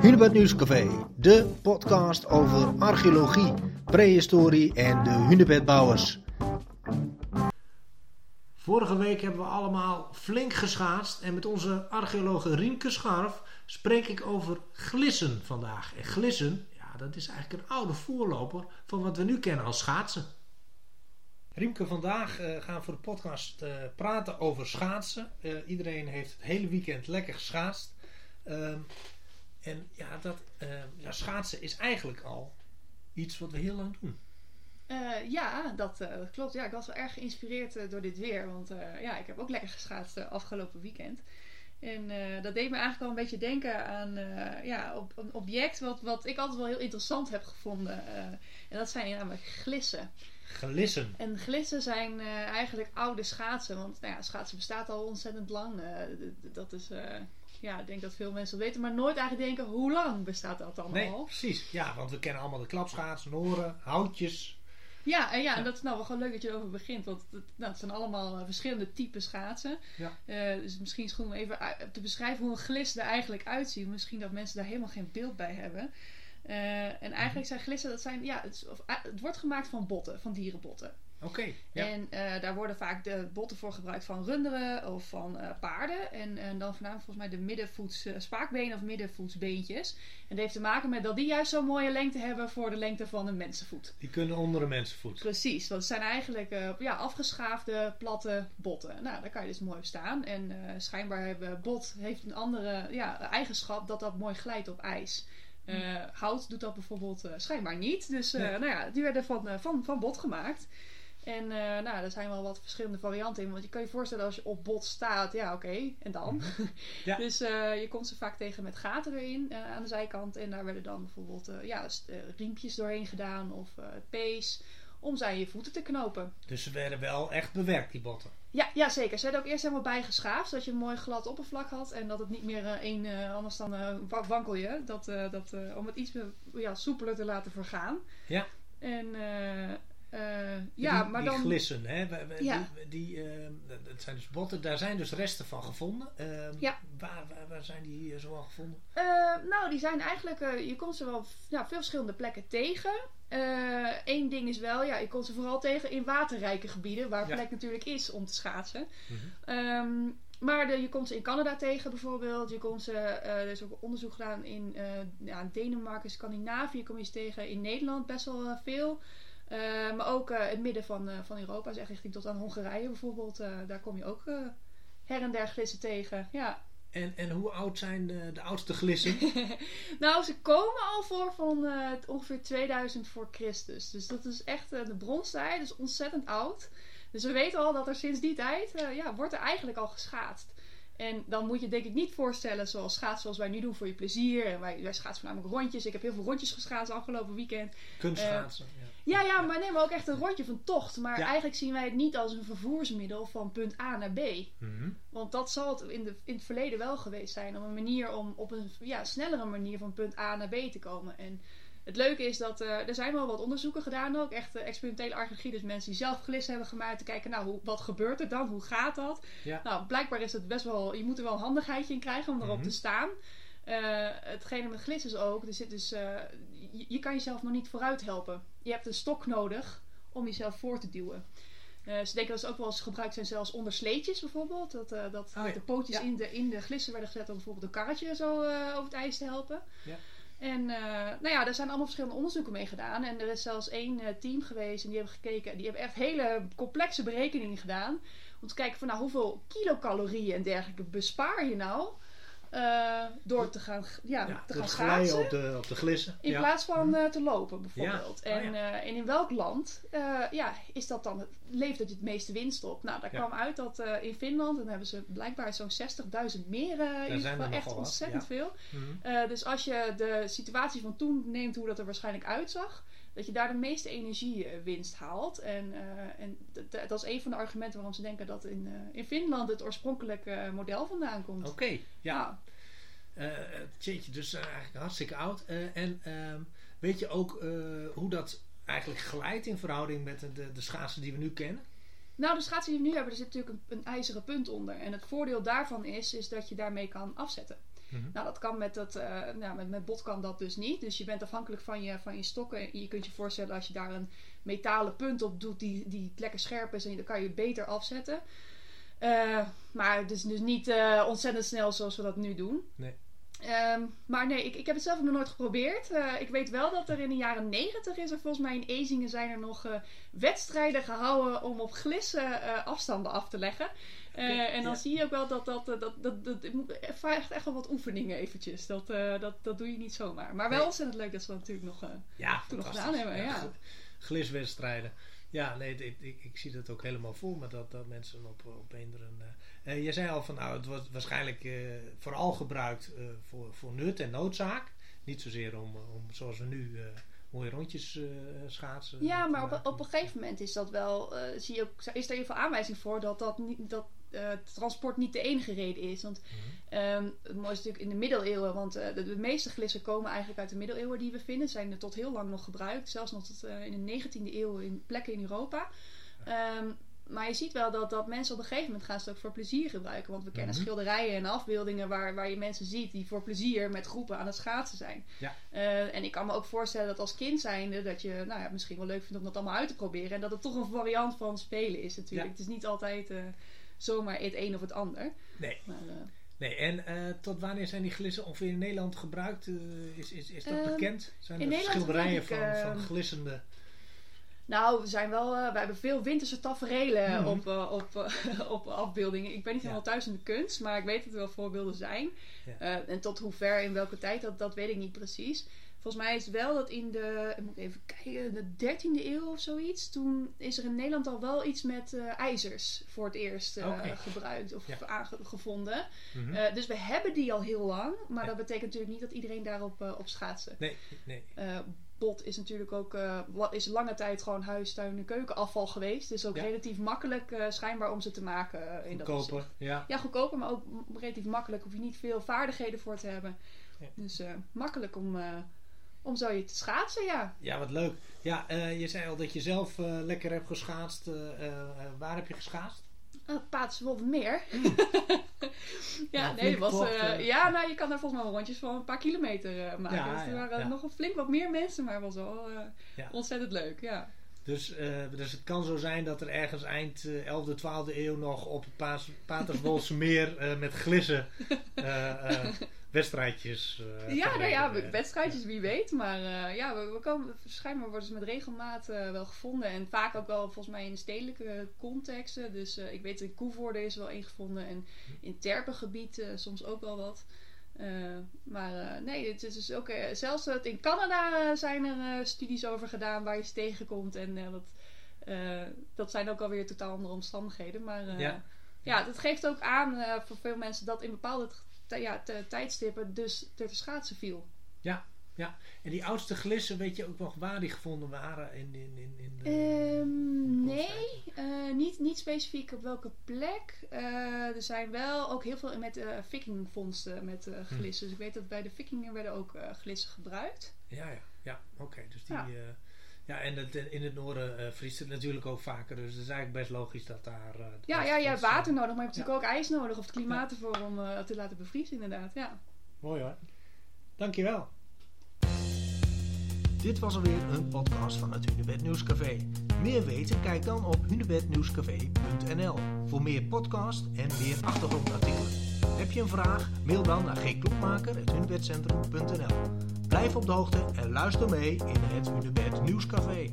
Hunebed Nieuwscafé, de podcast over archeologie, prehistorie en de hunebedbouwers. Vorige week hebben we allemaal flink geschaatst en met onze archeologe Riemke Scharf spreek ik over glissen vandaag. En glissen, ja, dat is eigenlijk een oude voorloper van wat we nu kennen als schaatsen. Riemke, vandaag uh, gaan we voor de podcast uh, praten over schaatsen. Uh, iedereen heeft het hele weekend lekker geschaatst. En ja, dat, ja, schaatsen is eigenlijk al iets wat we heel lang doen. ja, dat, dat, klopt. Ja, ik was wel erg geïnspireerd door dit weer. Want ja, ik heb ook lekker geschaatst afgelopen weekend. En dat deed me eigenlijk al een beetje denken aan ja, op, een object wat, wat ik altijd wel heel interessant heb gevonden. en dat zijn namelijk glissen. Glissen. En glissen zijn eigenlijk oude schaatsen. Want nou ja, schaatsen bestaat al ontzettend lang. Dat is, ja, ik denk dat veel mensen dat weten. Maar nooit eigenlijk denken, hoe lang bestaat dat dan nee, precies. Ja, want we kennen allemaal de klapschaatsen, noren, houtjes. Ja, en, ja, ja, en dat is nou wel gewoon leuk dat je erover begint. Want het, nou, het zijn allemaal verschillende typen schaatsen. Ja. dus misschien is het goed om even te beschrijven hoe een glis er eigenlijk uitziet. Misschien dat mensen daar helemaal geen beeld bij hebben. Uh, en eigenlijk zijn glissen, dat zijn, ja, het, of, het, wordt gemaakt van botten, van dierenbotten. Oké. ja. En uh, daar worden vaak de botten voor gebruikt van runderen of van uh, paarden. En, en, dan voornamelijk volgens mij de middenvoets spaakbenen of middenvoetsbeentjes. En dat heeft te maken met dat die juist zo'n mooie lengte hebben voor de lengte van een mensenvoet. Die kunnen onder een mensenvoet. Precies, want het zijn eigenlijk ja, afgeschaafde, platte botten. Nou, daar kan je dus mooi op staan. En schijnbaar hebben bot heeft een andere ja, eigenschap dat dat mooi glijdt op ijs. Uh, hout doet dat bijvoorbeeld uh, schijnbaar niet. Dus uh, nou ja, die werden van, van, van bot gemaakt. En nou, er zijn wel wat verschillende varianten in. Want je kan je voorstellen als je op bot staat, ja oké, okay, en dan? Ja. dus je komt ze vaak tegen met gaten erin aan de zijkant. En daar werden dan bijvoorbeeld ja, riempjes doorheen gedaan of pees om ze aan je voeten te knopen. Dus ze werden wel echt bewerkt, die botten? Ja, ja zeker. Ze werden ook eerst helemaal bijgeschaafd, zodat je een mooi glad oppervlak had en dat het niet meer één, anders dan wankel je. Dat, dat, om het iets ja, soepeler te laten vergaan. Ja. En ja, die, maar die dan... glissen, hè? Ja. Die, die dat zijn dus botten, daar zijn dus resten van gevonden. Ehm, ja. Waar, waar, waar, zijn die zoal gevonden? nou, die zijn eigenlijk, je komt ze wel ja, veel verschillende plekken tegen. Eén uh, ding is wel, ja, je komt ze vooral tegen in waterrijke gebieden, waar plek natuurlijk is om te schaatsen. Mm -hmm. um, maar de, je komt ze in Canada tegen bijvoorbeeld. Je komt ze, uh, er is ook onderzoek gedaan in uh, ja, Denemarken, Scandinavië kom je ze tegen. In Nederland best wel veel. Maar ook het midden van, van Europa, zeg richting tot aan Hongarije bijvoorbeeld. daar kom je ook her en der glissen tegen. Ja. En, en hoe oud zijn de, de oudste glissen? nou, ze komen al voor van uh, ongeveer 2000 voor Christus. Dus dat is echt uh, de bronstijd, dus ontzettend oud. Dus we weten al dat er sinds die tijd, uh, ja, wordt er eigenlijk al geschaatst. En dan moet je denk ik niet voorstellen zoals schaatsen zoals wij nu doen voor je plezier. En wij, wij schaatsen voornamelijk rondjes. Ik heb heel veel rondjes geschaatst afgelopen weekend. Kunstschaatsen, ja. Ja, ja, maar nee, maar ook echt een rondje van tocht. Maar ja. eigenlijk zien wij het niet als een vervoersmiddel van punt A naar B. Mm -hmm. Want dat zal het in, de, in het verleden wel geweest zijn. Om een manier om op een ja, snellere manier van punt A naar B te komen. En het leuke is dat uh, er zijn wel wat onderzoeken gedaan ook. Echt uh, experimentele archeologie. Dus mensen die zelf glissen hebben gemaakt. Te kijken, nou, hoe, wat gebeurt er dan? Hoe gaat dat? Ja. Nou, blijkbaar is het best wel... Je moet er wel een handigheidje in krijgen om erop Mhm. te staan. Uh, hetgene met glis is ook... Er zit dus, je, je kan jezelf nog niet vooruit helpen. Je hebt een stok nodig om jezelf voor te duwen. Uh, ze denken dat ze ook wel eens gebruikt zijn zelfs onder sleetjes bijvoorbeeld. Dat, dat Oh ja. de pootjes Ja. in, de, in de glissen werden gezet om bijvoorbeeld een karretje zo over het ijs te helpen. Ja. En nou ja, daar zijn allemaal verschillende onderzoeken mee gedaan. En er is zelfs één team geweest en die hebben gekeken. Die hebben echt hele complexe berekeningen gedaan. Om te kijken van nou hoeveel kilocalorieën en dergelijke bespaar je nou. Uh, door te gaan, ja, Ja, te gaan schaatsen. op de, op de glissen. In ja. plaats van uh, te lopen bijvoorbeeld. Ja. Oh, En, uh, en in welk land ja, is dat dan het, levert het het meeste winst op? Nou, daar kwam uit dat in Finland, dan hebben ze blijkbaar zo'n 60.000 meren. in ieder er geval echt ontzettend veel. Mhm. Dus als je de situatie van toen neemt, hoe dat er waarschijnlijk uitzag, dat je daar de meeste energiewinst haalt. En, uh, en dat is een van de argumenten waarom ze denken dat in, uh, in Finland het oorspronkelijke model vandaan komt. Oké, ja. Nou, Eh, jeetje, dus eh, eigenlijk hartstikke oud. Eh, en ehm, weet je ook hoe dat eigenlijk glijdt in verhouding met de, de, de schaatsen die we nu kennen? Nou, de schaatsen die we nu hebben, er zit natuurlijk een, een ijzeren punt onder. En het voordeel daarvan is, is dat je daarmee kan afzetten. Mhm. Nou, dat kan met, dat, nou, met, met bot kan dat dus niet. Dus je bent afhankelijk van je, van je stokken. Je kunt je voorstellen als je daar een metalen punt op doet die, die lekker scherp is. En dan kan je beter afzetten. Maar het is dus niet ontzettend snel zoals we dat nu doen. Nee. Ehm, maar nee, ik, ik heb het zelf nog nooit geprobeerd. Eh, ik weet wel dat er in de jaren negentig is er volgens mij in Ezingen zijn er nog eh, wedstrijden gehouden om op glissen eh, afstanden af te leggen. En dan ja. zie je ook wel dat dat, dat, dat, dat, het het vraagt echt wel wat oefeningen eventjes. Dat, dat, dat doe je niet zomaar. Maar wel Nee. ontzettend leuk dat ze dat natuurlijk nog... Ja, Toen nog gedaan hebben, ja. gl- Gliswedstrijden. Ja, nee, ik, ik, ik zie dat ook helemaal voor me dat, dat mensen op, op eenderen. eh eh, je zei al van nou, het wordt waarschijnlijk eh, vooral gebruikt voor, voor nut en noodzaak. Niet zozeer om, om zoals we nu mooie rondjes schaatsen. Ja, maar op, op een gegeven moment is dat wel, zie je ook, is er even aanwijzing voor dat, dat, niet, dat eh, transport niet de enige reden is. Want ehm, het mooiste is natuurlijk in de middeleeuwen, want eh, de, de meeste glissen komen eigenlijk uit de middeleeuwen die we vinden. Zijn er tot heel lang nog gebruikt, zelfs nog tot eh, in de 19e eeuw in plekken in Europa. Ehm, maar je ziet wel dat, dat mensen op een gegeven moment gaan ze het ook voor plezier gebruiken. Want we kennen Mhm. schilderijen en afbeeldingen waar, waar je mensen ziet die voor plezier met groepen aan het schaatsen zijn. Ja. En ik kan me ook voorstellen dat als kind zijnde dat je nou ja, misschien wel leuk vindt om dat allemaal uit te proberen. En dat het toch een variant van spelen is natuurlijk. Ja. Het is niet altijd zomaar het een of het ander. Nee, Maar, eh, nee. En eh, tot wanneer zijn die glissen ongeveer in Nederland gebruikt? Eh, is, is, is dat Ehm, bekend? Zijn er Nederland schilderijen ik, van, van ehm, glissende... Nou, we zijn wel, we hebben veel winterse taferelen Mhm. op, op, op afbeeldingen. Ik ben niet Ja. helemaal thuis in de kunst, maar ik weet dat er wel voorbeelden zijn. Ja. En tot hoe ver, in welke tijd, dat, dat weet ik niet precies. Volgens mij is het wel dat in de, moet even kijken, de 13e eeuw of zoiets. Toen is er in Nederland al wel iets met eh, ijzers voor het eerst eh, gebruikt of Ja. aangevonden. Mhm. Eh, dus we hebben die al heel lang, maar Ja. dat betekent natuurlijk niet dat iedereen daarop op schaatsen. nee, nee. Bot is natuurlijk ook wat is lange tijd gewoon huis, tuin en keukenafval geweest. Dus ook Ja. relatief makkelijk schijnbaar om ze te maken. in dat Goedkoper, opzicht. ja. Ja, goedkoper, maar ook relatief makkelijk. Hoef je niet veel vaardigheden voor te hebben. Dus makkelijk om, om zo je te schaatsen, ja. Ja, wat leuk. Ja, eh, je zei al dat je zelf eh, lekker hebt geschaatst. Eh, waar heb je geschaatst? Uh, meer. ja, Ja, nee, flink was, ja, nou, je kan daar volgens mij wel rondjes van een paar kilometer maken. Ja, dus er waren ja. nog een flink wat meer mensen, maar het was wel Ja. ontzettend leuk, ja. Dus, dus het kan zo zijn dat er ergens eind eh, 11e, 12e eeuw nog op het Paterswoldse meer met glissen wedstrijdjes. eh, Ja, nou ja, verreden. wedstrijdjes wie weet. Maar eh, ja, we, we komen, schijnbaar worden ze met regelmaat eh, wel gevonden. En vaak ook wel volgens mij in stedelijke contexten. Dus eh, ik weet in Koevoorde is wel één gevonden. En in Terpengebied eh, soms ook wel wat. Eh, maar eh, nee, het is dus ook... eh, zelfs in Canada eh, zijn er eh, studies over gedaan waar je ze tegenkomt. En eh, dat, eh, dat zijn ook alweer totaal andere omstandigheden. Maar eh, Ja. ja. dat geeft ook aan eh, voor veel mensen dat in bepaalde ja, tijdstippen dus te schaatsen viel. En die oudste glissen, weet je ook nog waar die gevonden waren? In, in, in, in de, Ehm, nee, eh, niet, niet specifiek op welke plek. Eh, er zijn wel ook heel veel met eh vikingvondsten met eh, glissen. Dus ik weet dat bij de vikingen werden ook glissen gebruikt. Ja, ja, ja. Oké, dus die. Ja. Ja, en het, in het noorden eh, vriest het natuurlijk ook vaker. Dus het is eigenlijk best logisch dat daar. eh, de Ja, ja, je hebt vondsten- water nodig, maar je hebt natuurlijk ook ijs nodig of het klimaat ervoor om eh, te laten bevriezen inderdaad. Ja. Mooi hoor. Dankjewel. Dit was alweer een podcast van het Hunebed Nieuwscafé. Meer weten? Kijk dan op hunebednieuwscafé.nl voor meer podcast en meer achtergrondartikelen. Heb je een vraag? Mail dan naar gklokmaker.hunebedcentrum.nl Blijf op de hoogte en luister mee in het Hunebed Nieuwscafé.